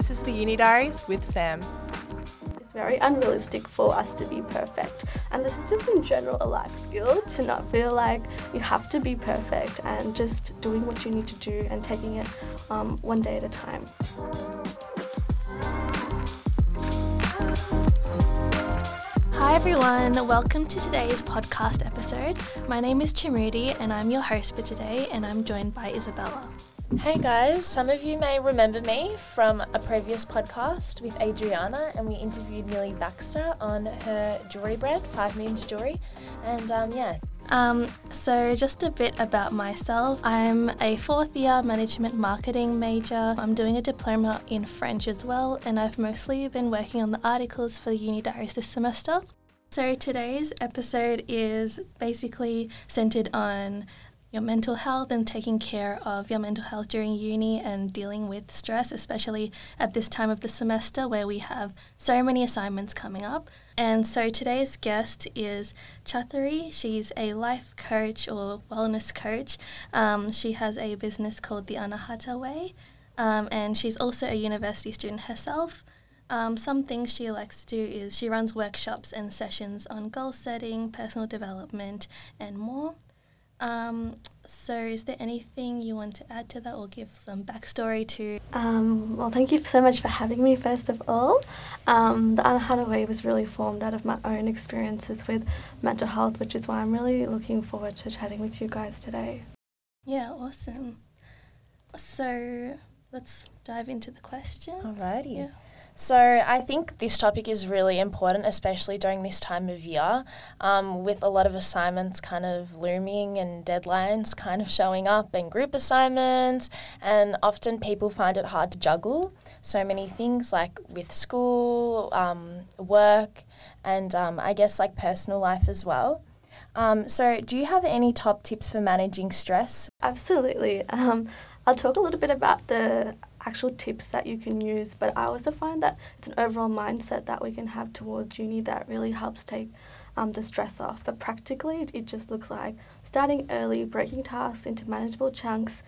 This is the Uni Diaries with Sam. It's very unrealistic for us to be perfect. And this is just in general a life skill to not feel like you have to be perfect and just doing what you need to do and taking it um, one day at a time. Hi everyone, welcome to today's podcast episode. My name is Chimrudi and I'm your host for today, and I'm joined by Isabella. Hey guys, some of you may remember me from a previous podcast with Adriana, and we interviewed Millie Baxter on her jewelry brand, Five Means Jewelry. And um, yeah, Um, so, just a bit about myself. I'm a fourth year management marketing major. I'm doing a diploma in French as well, and I've mostly been working on the articles for the Uni Diaries this semester. So, today's episode is basically centered on your mental health and taking care of your mental health during uni and dealing with stress, especially at this time of the semester where we have so many assignments coming up. And so today's guest is Chathari. She's a life coach or wellness coach. Um, she has a business called the Anahata Way, um, and she's also a university student herself. Um, some things she likes to do is she runs workshops and sessions on goal setting, personal development, and more. Um, so, is there anything you want to add to that or give some backstory to? Um, well, thank you so much for having me, first of all. Um, the Anahata Way was really formed out of my own experiences with mental health, which is why I'm really looking forward to chatting with you guys today. Yeah, awesome. So, let's dive into the questions. Alrighty. Yeah. So I think this topic is really important, especially during this time of year, um, with a lot of assignments kind of looming and deadlines kind of showing up, and group assignments, and often people find it hard to juggle so many things like with school, um, work, and um, I guess like personal life as well. Um, so, do you have any top tips for managing stress? Absolutely. Um, I'll talk a little bit about the actual tips that you can use, but I also find that it's an overall mindset that we can have towards uni that really helps take um, the stress off. But practically, it just looks like starting early, breaking tasks into manageable chunks,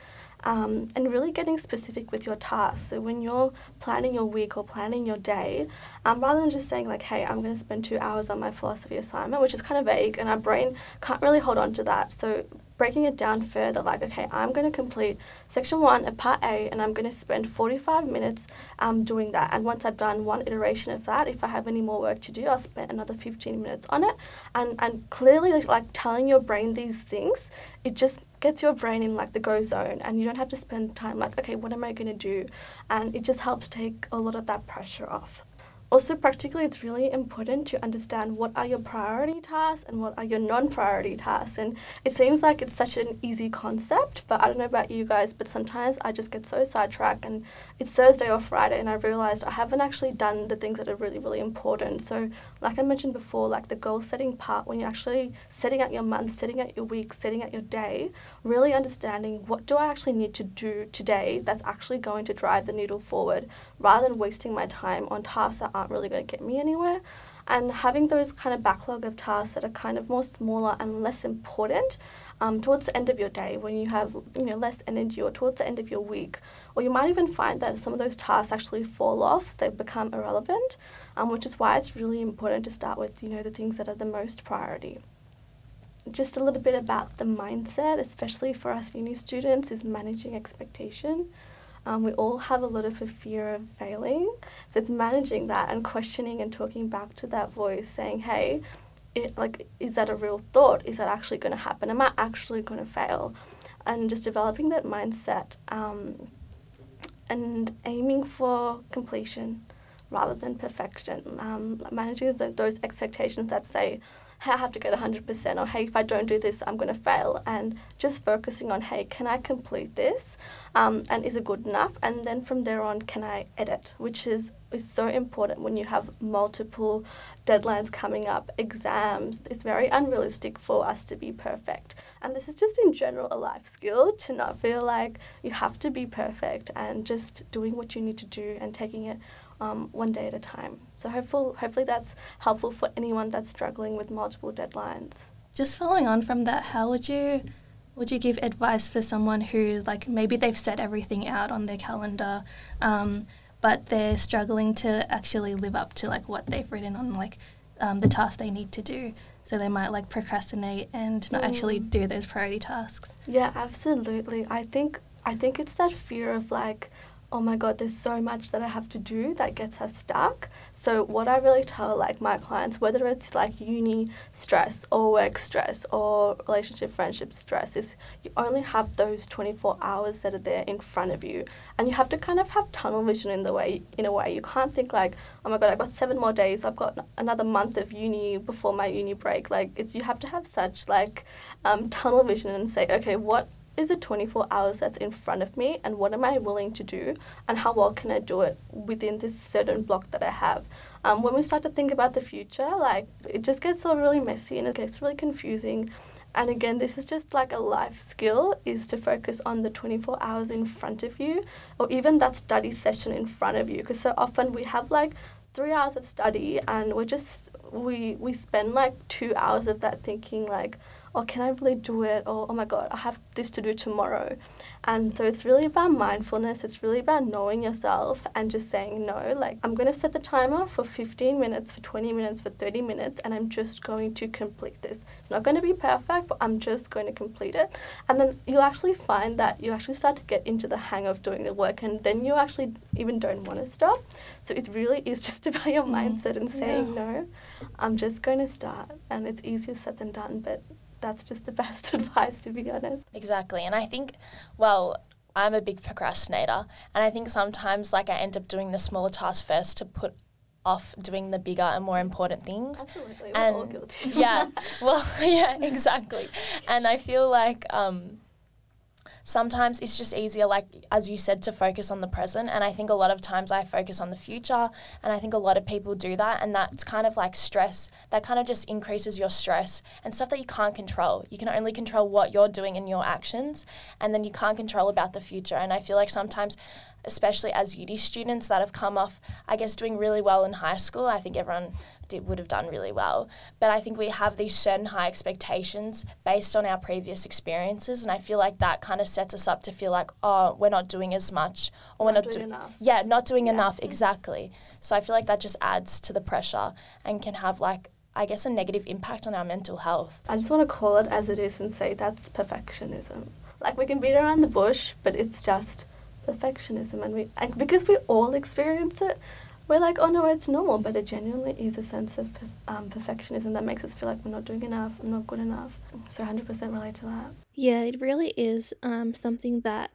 um, and really getting specific with your tasks. So when you're planning your week or planning your day, um, rather than just saying like, "Hey, I'm going to spend two hours on my philosophy assignment," which is kind of vague, and our brain can't really hold on to that. So breaking it down further, like, okay, I'm going to complete section one of part A, and I'm going to spend 45 minutes um, doing that. And once I've done one iteration of that, if I have any more work to do, I'll spend another 15 minutes on it. And and clearly, like, like telling your brain these things, it just gets your brain in like the go zone, and you don't have to spend time like, okay, what am I going to do? And it just helps take a lot of that pressure off. Also, practically, it's really important to understand what are your priority tasks and what are your non priority tasks. And it seems like it's such an easy concept, but I don't know about you guys, but sometimes I just get so sidetracked and it's Thursday or Friday and I realized I haven't actually done the things that are really, really important. So, like I mentioned before, like the goal setting part, when you're actually setting out your month, setting out your week, setting out your day, really understanding what do I actually need to do today that's actually going to drive the needle forward rather than wasting my time on tasks that aren't really going to get me anywhere. And having those kind of backlog of tasks that are kind of more smaller and less important um, towards the end of your day when you have you know less energy or towards the end of your week or you might even find that some of those tasks actually fall off they become irrelevant um, which is why it's really important to start with you know the things that are the most priority just a little bit about the mindset especially for us uni students is managing expectation um, we all have a lot of a fear of failing. So it's managing that and questioning and talking back to that voice saying hey it, like is that a real thought? Is that actually going to happen? Am i actually going to fail? And just developing that mindset um, and aiming for completion rather than perfection. Um, managing the, those expectations that say I have to get 100% or hey, if I don't do this, I'm going to fail. And just focusing on, hey, can I complete this? Um, and is it good enough? And then from there on, can I edit? Which is, is so important when you have multiple deadlines coming up, exams. It's very unrealistic for us to be perfect. And this is just in general a life skill to not feel like you have to be perfect and just doing what you need to do and taking it um, one day at a time. So hopeful, hopefully that's helpful for anyone that's struggling with multiple deadlines. Just following on from that, how would you would you give advice for someone who like maybe they've set everything out on their calendar, um, but they're struggling to actually live up to like what they've written on like um, the task they need to do. So they might like procrastinate and not actually Mm. do those priority tasks. Yeah, absolutely. I think I think it's that fear of like, oh my god, there's so much that I have to do that gets us stuck. So what I really tell like my clients, whether it's like uni stress or work stress or relationship friendship stress, is you only have those 24 hours that are there in front of you, and you have to kind of have tunnel vision in the way in a way. You can't think like, oh my god, I've got seven more days. I've got another month of uni before my uni break. Like it's you have to have such like um, tunnel vision and say, okay, what is the 24 hours that's in front of me and what am I willing to do and how well can I do it within this certain block that I have. Um, when we start to think about the future, like it just gets all really messy and it gets really confusing. And again, this is just like a life skill is to focus on the 24 hours in front of you or even that study session in front of you because so often we have like three hours of study and we're just we we spend like two hours of that thinking like oh, can I really do it? Or, oh my God, I have this to do tomorrow. And so it's really about mindfulness. It's really about knowing yourself and just saying no. Like, I'm going to set the timer for 15 minutes, for 20 minutes, for 30 minutes, and I'm just going to complete this. It's not going to be perfect, but I'm just going to complete it. And then you'll actually find that you actually start to get into the hang of doing the work, and then you actually even don't want to stop. So it really is just about your mm-hmm. mindset and saying no. I'm just going to start. And it's easier said than done, but that's just the best advice to be honest. Exactly. And I think, well, I'm a big procrastinator. And I think sometimes, like, I end up doing the smaller tasks first to put off doing the bigger and more important things. Absolutely. We're and all guilty. yeah, well, yeah, exactly. And I feel like um, sometimes it's just easier, like as you said, to focus on the present. And I think a lot of times I focus on the future, and I think a lot of people do that, and that's kind of like stress. That kind of just increases your stress and stuff that you can't control. You can only control what you're doing in your actions, and then you can't control about the future. And I feel like sometimes especially as uni students that have come off, I guess, doing really well in high school. I think everyone did, would have done really well. But I think we have these certain high expectations based on our previous experiences. And I feel like that kind of sets us up to feel like, oh, we're not doing as much. Or we're Not not doing do- enough. Yeah, not doing Yeah. enough, exactly. So I feel like that just adds to the pressure and can have like, I guess, a negative impact on our mental health. I just want to call it as it is and say that's perfectionism. Like we can beat around the bush, but it's just perfectionism, and we and because we all experience it, we're like, oh no, it's normal. But it genuinely is a sense of um, perfectionism that makes us feel like we're not doing enough, I'm not good enough. So 100% relate to that. Yeah, it really is um, something that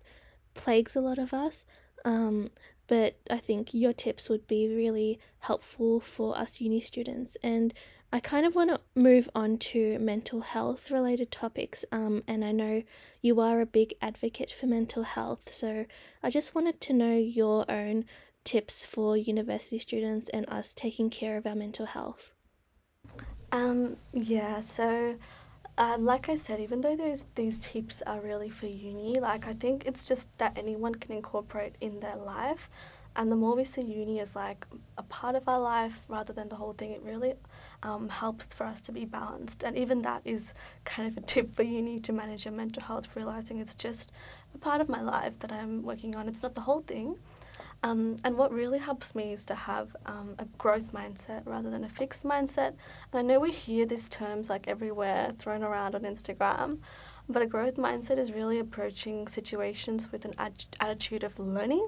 plagues a lot of us. Um, but I think your tips would be really helpful for us uni students. And I kind of want to move on to mental health related topics. Um, and I know you are a big advocate for mental health. So I just wanted to know your own tips for university students and us taking care of our mental health. Um, yeah, so um, like I said, even though those these tips are really for uni, like I think it's just that anyone can incorporate in their life. And the more we see uni as like a part of our life rather than the whole thing, it really um, helps for us to be balanced. And even that is kind of a tip for uni to manage your mental health, realizing it's just a part of my life that I'm working on. It's not the whole thing. Um, and what really helps me is to have um, a growth mindset rather than a fixed mindset. And I know we hear these terms like everywhere thrown around on Instagram, but a growth mindset is really approaching situations with an ad- attitude of learning.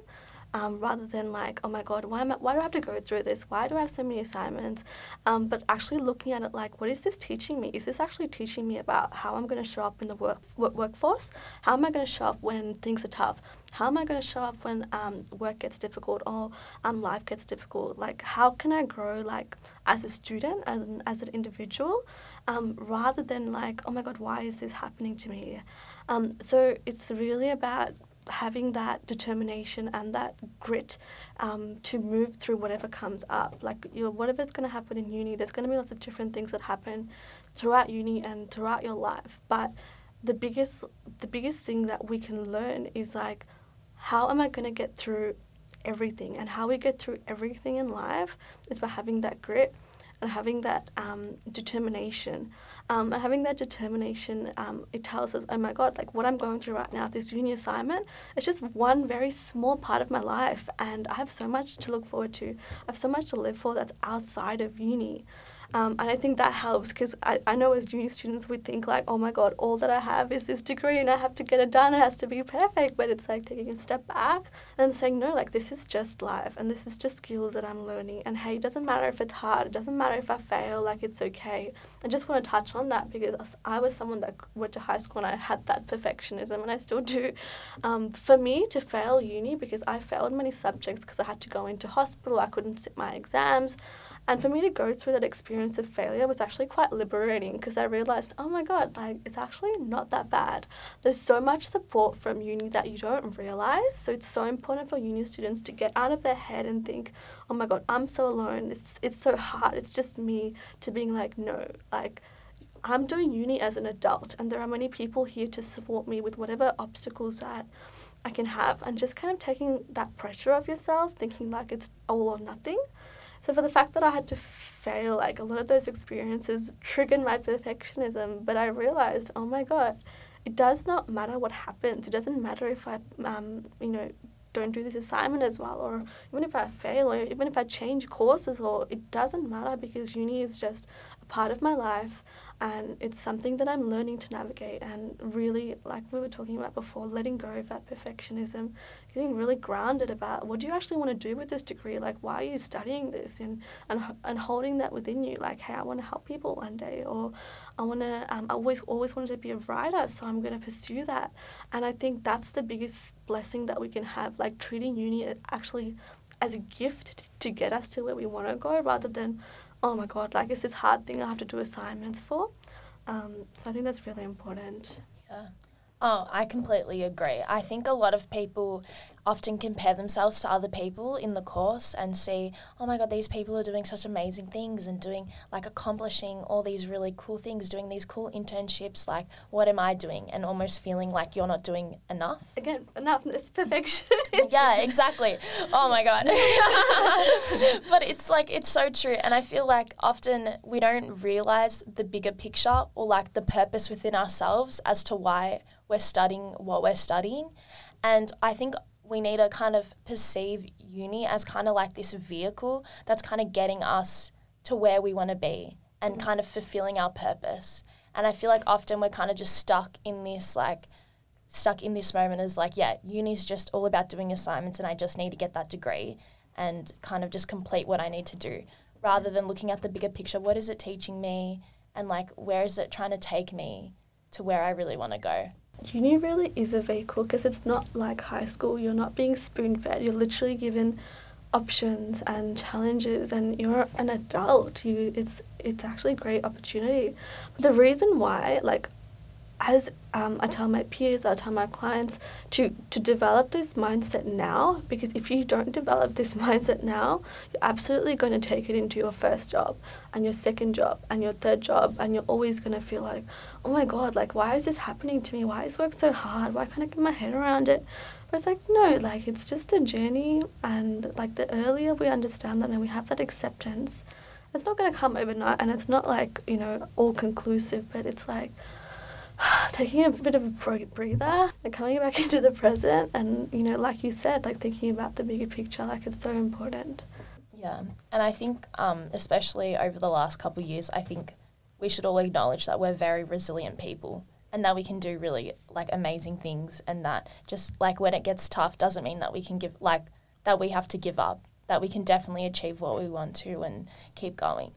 Um, rather than like, oh my god, why am I, why do I have to go through this? Why do I have so many assignments? Um, but actually looking at it like, what is this teaching me? Is this actually teaching me about how I'm going to show up in the work, work workforce? How am I going to show up when things are tough? How am I going to show up when um, work gets difficult or um, life gets difficult? Like, how can I grow like as a student as an, as an individual, um, rather than like, oh my god, why is this happening to me? Um, so it's really about having that determination and that grit um, to move through whatever comes up. Like, you know, whatever's going to happen in uni, there's going to be lots of different things that happen throughout uni and throughout your life. But the biggest, the biggest thing that we can learn is like, how am I going to get through everything? And how we get through everything in life is by having that grit. and having that um, determination. Um, having that determination, um, it tells us, oh my God, like what I'm going through right now, this uni assignment, it's just one very small part of my life. And I have so much to look forward to. I have so much to live for that's outside of uni. Um, and I think that helps because I, I know as uni students we think like, oh my god, all that I have is this degree and I have to get it done. It has to be perfect. But it's like taking a step back and saying, no, like this is just life and this is just skills that I'm learning. And hey, it doesn't matter if it's hard. It doesn't matter if I fail. Like it's okay. I just want to touch on that because I was someone that went to high school and I had that perfectionism and I still do. Um, for me to fail uni because I failed many subjects because I had to go into hospital. I couldn't sit my exams. And for me to go through that experience of failure was actually quite liberating because I realized, oh my God, like it's actually not that bad. There's so much support from uni that you don't realize. So it's so important for uni students to get out of their head and think, oh my God, I'm so alone. It's, it's so hard. It's just me to being like, no, like, I'm doing uni as an adult, and there are many people here to support me with whatever obstacles that I can have, and just kind of taking that pressure off yourself, thinking like it's all or nothing. So for the fact that I had to fail, like a lot of those experiences triggered my perfectionism, but I realized, oh my god, it does not matter what happens. It doesn't matter if I, um, you know, don't do this assignment as well, or even if I fail, or even if I change courses, or it doesn't matter because uni is just part of my life and it's something that I'm learning to navigate and really like we were talking about before letting go of that perfectionism getting really grounded about what do you actually want to do with this degree? Like why are you studying this? And and, and holding that within you like hey I want to help people one day or I want to um, I always always wanted to be a writer so I'm going to pursue that. And I think that's the biggest blessing that we can have like treating uni actually as a gift to get us to where we want to go rather than oh my god, like it's this hard thing I have to do assignments for. Um, so I think that's really important. Yeah. Oh, I completely agree. I think a lot of people often compare themselves to other people in the course and see, oh my God, these people are doing such amazing things and doing like accomplishing all these really cool things, doing these cool internships. Like, what am I doing? And almost feeling like you're not doing enough. Again, enoughness, perfection. yeah, exactly. Oh my God. but it's like, it's so true. And I feel like often we don't realize the bigger picture or like the purpose within ourselves as to why we're studying what we're studying. And I think we need to kind of perceive uni as kind of like this vehicle that's kind of getting us to where we want to be and mm-hmm. kind of fulfilling our purpose. And I feel like often we're kind of just stuck in this like stuck in this moment as like, yeah, uni's just all about doing assignments and I just need to get that degree and kind of just complete what I need to do rather than looking at the bigger picture. What is it teaching me? And like, where is it trying to take me to where I really want to go? Uni really is a vehicle because it's not like high school. You're not being spoon fed. You're literally given options and challenges, and you're an adult. You, it's it's actually a great opportunity. But the reason why, like, as um, I tell my peers, I tell my clients to, to develop this mindset now because if you don't develop this mindset now, you're absolutely going to take it into your first job and your second job and your third job, and you're always going to feel like, oh my god, like, why is this happening to me? Why is work so hard? Why can't I get my head around it? But it's like, no, like, it's just a journey, and like, the earlier we understand that and we have that acceptance, it's not going to come overnight, and it's not like, you know, all conclusive, but it's like, taking a bit of a breather and coming back into the present and you know like you said like thinking about the bigger picture like it's so important. Yeah and i think um, especially over the last couple years i think we should all acknowledge that we're very resilient people and that we can do really like amazing things and that just like when it gets tough doesn't mean that we can give like that we have to give up that we can definitely achieve what we want to and keep going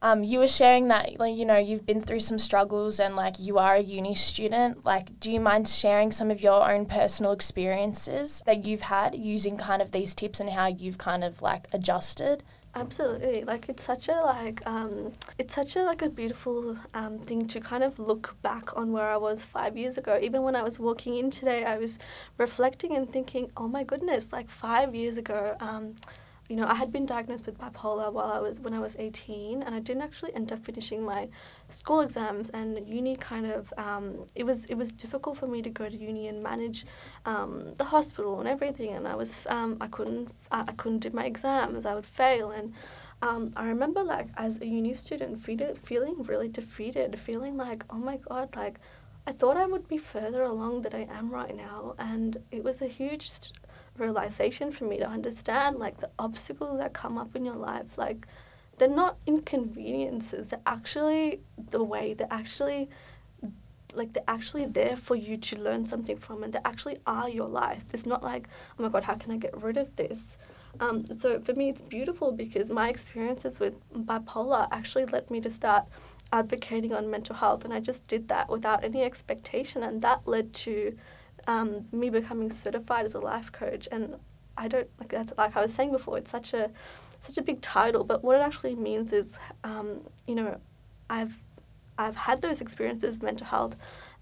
um, you were sharing that like you know you've been through some struggles and like you are a uni student. Like do you mind sharing some of your own personal experiences that you've had using kind of these tips and how you've kind of like adjusted? Absolutely. Like it's such a like um, it's such a like a beautiful um, thing to kind of look back on where i was five years ago. Even when i was walking in today i was reflecting and thinking oh my goodness like five years ago um, you know, I had been diagnosed with bipolar while I was when I was 18, and I didn't actually end up finishing my school exams. And uni kind of um, it was it was difficult for me to go to uni and manage um, the hospital and everything. And I was um, I couldn't I, I couldn't do my exams. I would fail and. um, I remember like as a uni student feeling feeling really defeated, feeling like oh my god, like I thought I would be further along than I am right now, and it was a huge realization for me to understand like the obstacles that come up in your life, like they're not inconveniences. They're actually the way. They're actually like they're actually there for you to learn something from, and they actually are your life. It's not like oh my god, how can I get rid of this? Um, so for me, it's beautiful because my experiences with bipolar actually led me to start advocating on mental health, and I just did that without any expectation, and that led to um, me becoming certified as a life coach. And I don't like that's like I was saying before, it's such a such a big title, but what it actually means is, um, you know, I've I've had those experiences of mental health,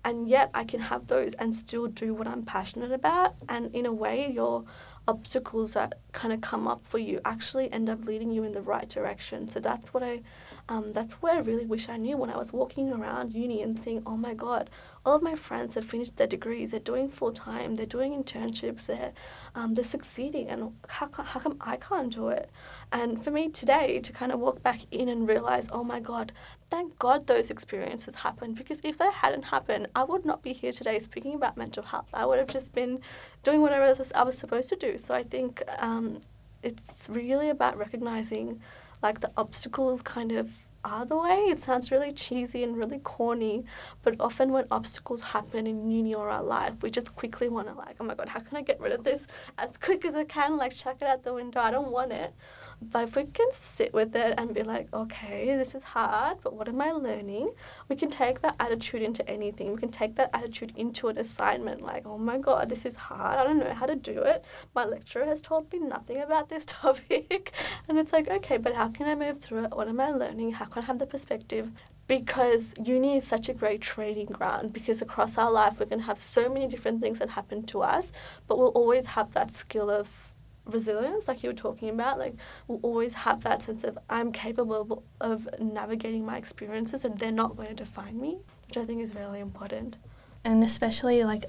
and yet I can have those and still do what I'm passionate about. And in a way, your obstacles that kind of come up for you actually end up leading you in the right direction. So that's what I um, that's what I really wish I knew when I was walking around uni and seeing, oh my God, all of my friends have finished their degrees, they're doing full time, they're doing internships, they're, um, they're succeeding, and how, how come I can't do it? And for me today, to kind of walk back in and realize, oh my God, thank God those experiences happened, because if they hadn't happened, I would not be here today speaking about mental health. I would have just been doing whatever I was supposed to do. So I think um, it's really about recognizing like the obstacles kind of are the way. It sounds really cheesy and really corny, but often when obstacles happen in uni or our life, we just quickly want to like, oh my god, how can I get rid of this as quick as I can? Like chuck it out the window. I don't want it. But if we can sit with it and be like, okay, this is hard, but what am I learning? We can take that attitude into anything. We can take that attitude into an assignment like, oh my God, this is hard. I don't know how to do it. My lecturer has told me nothing about this topic. and it's like, okay, but how can I move through it? What am I learning? How can I have the perspective? because uni is such a great training ground because across our life we can have so many different things that happen to us but we'll always have that skill of resilience, like you were talking about, like will always have that sense of I'm capable of navigating my experiences and they're not going to define me, which I think is really important. And especially like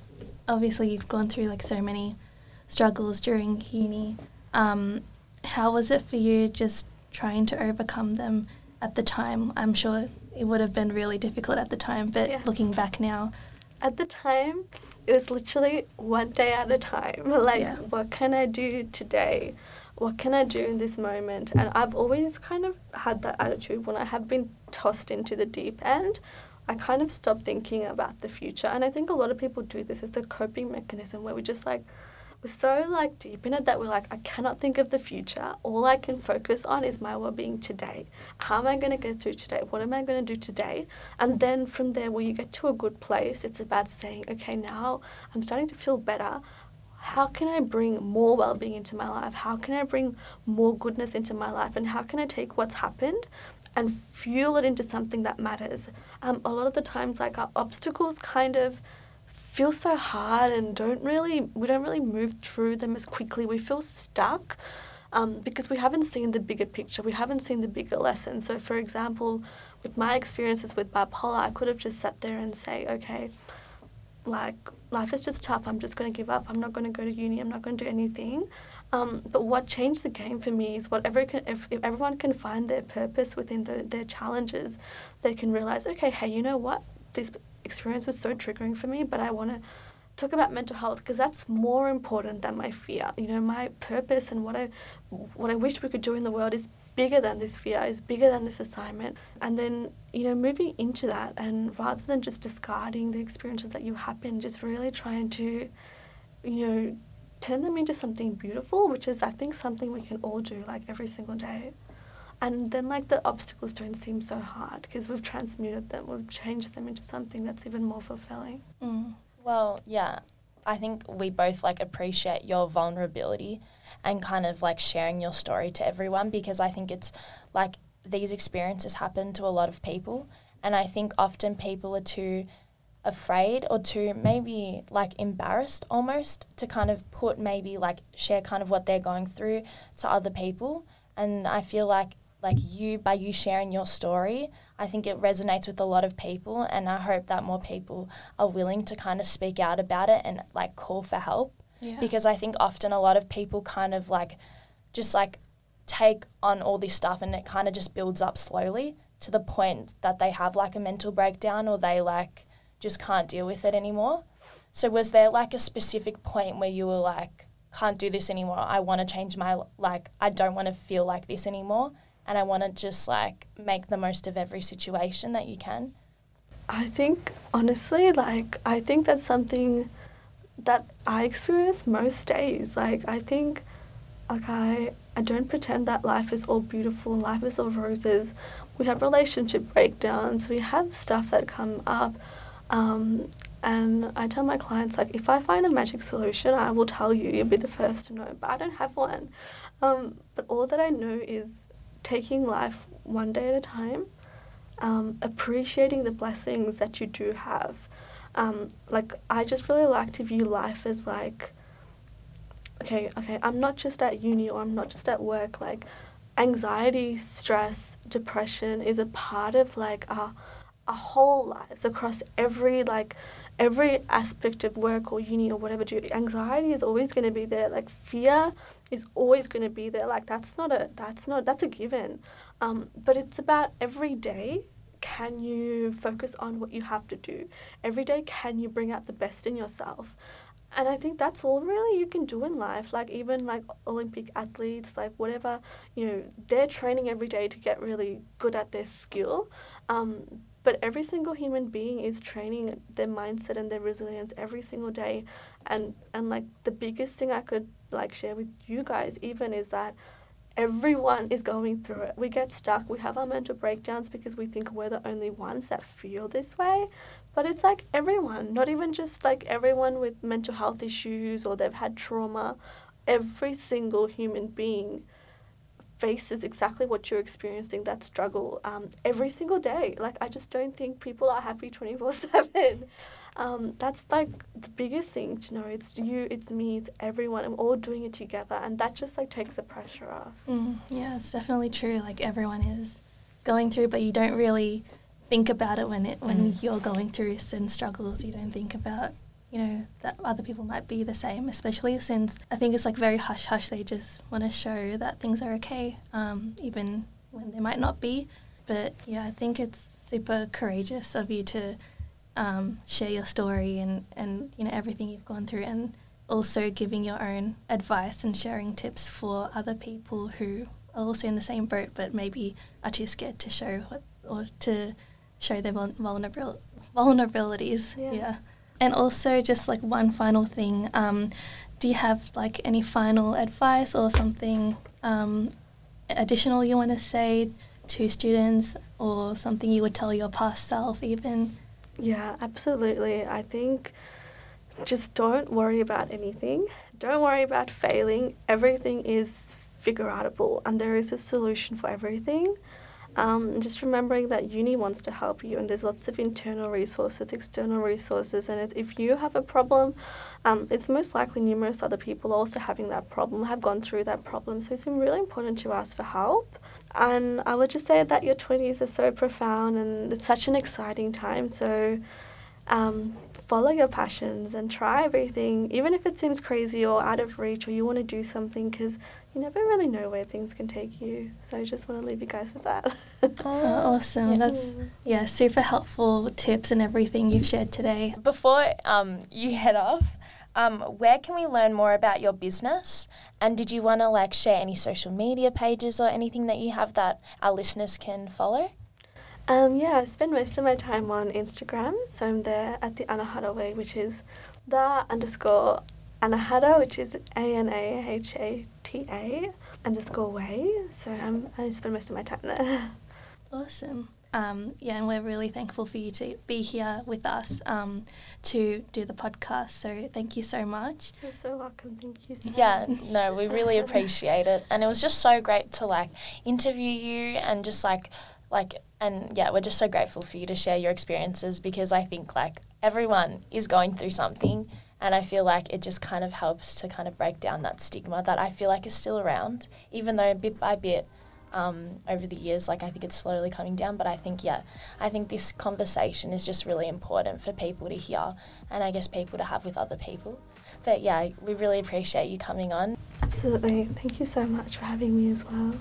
obviously you've gone through like so many struggles during uni. Um, how was it for you just trying to overcome them at the time? I'm sure it would have been really difficult at the time, but yeah. looking back now. At the time, it was literally one day at a time. Like, yeah. what can I do today? What can I do in this moment? And I've always kind of had that attitude when I have been tossed into the deep end. I kind of stopped thinking about the future. And I think a lot of people do this as a coping mechanism where we just like, we're so like deep in it that we're like, I cannot think of the future. All I can focus on is my well being today. How am I going to get through today? What am I going to do today? And then from there, where you get to a good place, it's about saying, okay, now I'm starting to feel better. How can I bring more well being into my life? How can I bring more goodness into my life? And how can I take what's happened and fuel it into something that matters? Um, a lot of the times, like our obstacles kind of feel so hard and don't really we don't really move through them as quickly. We feel stuck um, because we haven't seen the bigger picture. We haven't seen the bigger lesson. So, for example, with my experiences with bipolar, I could have just sat there and say, okay, like life is just tough. I'm just going to give up. I'm not going to go to uni. I'm not going to do anything. Um, but what changed the game for me is whatever can, if, if everyone can find their purpose within the, their challenges, they can realize, okay, hey, you know what? This experience was so triggering for me, but I want to talk about mental health because that's more important than my fear. You know, my purpose and what I what I wish we could do in the world is bigger than this fear, is bigger than this assignment. And then, you know, moving into that and rather than just discarding the experiences that you happen, just really trying to, you know, turn them into something beautiful, which is I think something we can all do like every single day and then like the obstacles don't seem so hard because we've transmuted them we've changed them into something that's even more fulfilling. Mm. well yeah. I think we both like appreciate your vulnerability and kind of like sharing your story to everyone because i think it's like these experiences happen to a lot of people. And i think often people are too afraid or too maybe like embarrassed almost to kind of put maybe like share kind of what they're going through to other people. And i feel like like you by you sharing your story i think it resonates with a lot of people and i hope that more people are willing to kind of speak out about it and like call for help yeah. because i think often a lot of people kind of like just like take on all this stuff and it kind of just builds up slowly to the point that they have like a mental breakdown or they like just can't deal with it anymore. So was there like a specific point where you were like, can't do this anymore. I want to change my like I don't want to feel like this anymore and I want to just like make the most of every situation that you can. I think honestly, like I think that's something that I experience most days. Like I think like I I don't pretend that life is all beautiful, life is all roses. We have relationship breakdowns, we have stuff that come up. Um, and I tell my clients like if I find a magic solution, I will tell you. You'll be the first to know. But I don't have one. Um, but all that I know is taking life one day at a time, um, appreciating the blessings that you do have. Um, like I just really like to view life as like okay, okay, I'm not just at uni or I'm not just at work. Like, anxiety, stress, depression is a part of like our, our whole lives across every like every aspect of work or uni or whatever. Do anxiety is always going to be there. Like fear is always going to be there. Like that's not a that's not that's a given. Um, but it's about every day. Can you focus on what you have to do every day? Can you bring out the best in yourself? and I think that's all really you can do in life. Like even like Olympic athletes, like whatever, you know, they're training every day to get really good at their skill. Um, but every single human being is training their mindset and their resilience every single day. And and like the biggest thing I could like share with you guys even is that everyone is going through it. We get stuck, we have our mental breakdowns because we think we're the only ones that feel this way. But it's like everyone, not even just like everyone with mental health issues or they've had trauma. Every single human being faces exactly what you're experiencing that struggle um, every single day. Like, I just don't think people are happy 24 7. Um, that's like the biggest thing to know. It's you, it's me, it's everyone. I'm all doing it together, and that just like takes the pressure off. Mm, yeah, it's definitely true. Like everyone is going through, but you don't really think about it when it when mm. you're going through certain struggles. You don't think about you know that other people might be the same, especially since I think it's like very hush hush. They just want to show that things are okay, um, even when they might not be. But yeah, I think it's super courageous of you to um, share your story and and you know everything you've gone through and also giving your own advice and sharing tips for other people who are also in the same boat but maybe are too scared to show what, or to show their vulnerabil- vulnerabilities. Yeah. yeah. And also, just like one final thing, um, do you have like any final advice or something um, additional you want to say to students or something you would tell your past self even? Yeah, absolutely. I think just don't worry about anything. Don't worry about failing. Everything is figure outable and there is a solution for everything. Um, just remembering that uni wants to help you, and there's lots of internal resources, external resources, and if you have a problem, um, it's most likely numerous other people also having that problem, have gone through that problem. So it's really important to ask for help. And I would just say that your 20s are so profound and it's such an exciting time. So um, follow your passions and try everything, even if it seems crazy or out of reach or you want to do something, because you never really know where things can take you. So I just want to leave you guys with that. oh, awesome. Yeah. That's, yeah, super helpful tips and everything you've shared today. Before um, you head off, um, where can we learn more about your business? And did you want to like share any social media pages or anything that you have that our listeners can follow? Um, yeah, I spend most of my time on Instagram. So I'm there at the Anahata way, which is the underscore Anahata, which is A N A H A T A underscore way. So um, I spend most of my time there. Awesome. Um, yeah, and we're really thankful for you to be here with us um, to do the podcast. So thank you so much. You're so welcome. Thank you so much. Yeah, no, we really appreciate it. And it was just so great to like interview you and just like like and yeah we're just so grateful for you to share your experiences because i think like everyone is going through something and i feel like it just kind of helps to kind of break down that stigma that i feel like is still around even though bit by bit um, over the years like i think it's slowly coming down but i think yeah i think this conversation is just really important for people to hear and i guess people to have with other people but yeah we really appreciate you coming on Absolutely. Thank you so much for having me as well.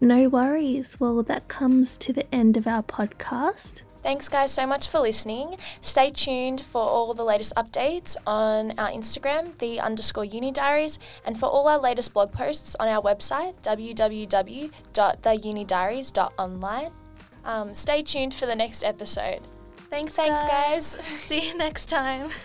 No worries. Well, that comes to the end of our podcast. Thanks, guys, so much for listening. Stay tuned for all the latest updates on our Instagram, the underscore uni diaries, and for all our latest blog posts on our website, www.theunidiaries.online. Um, stay tuned for the next episode. Thanks, Thanks, guys. guys. See you next time.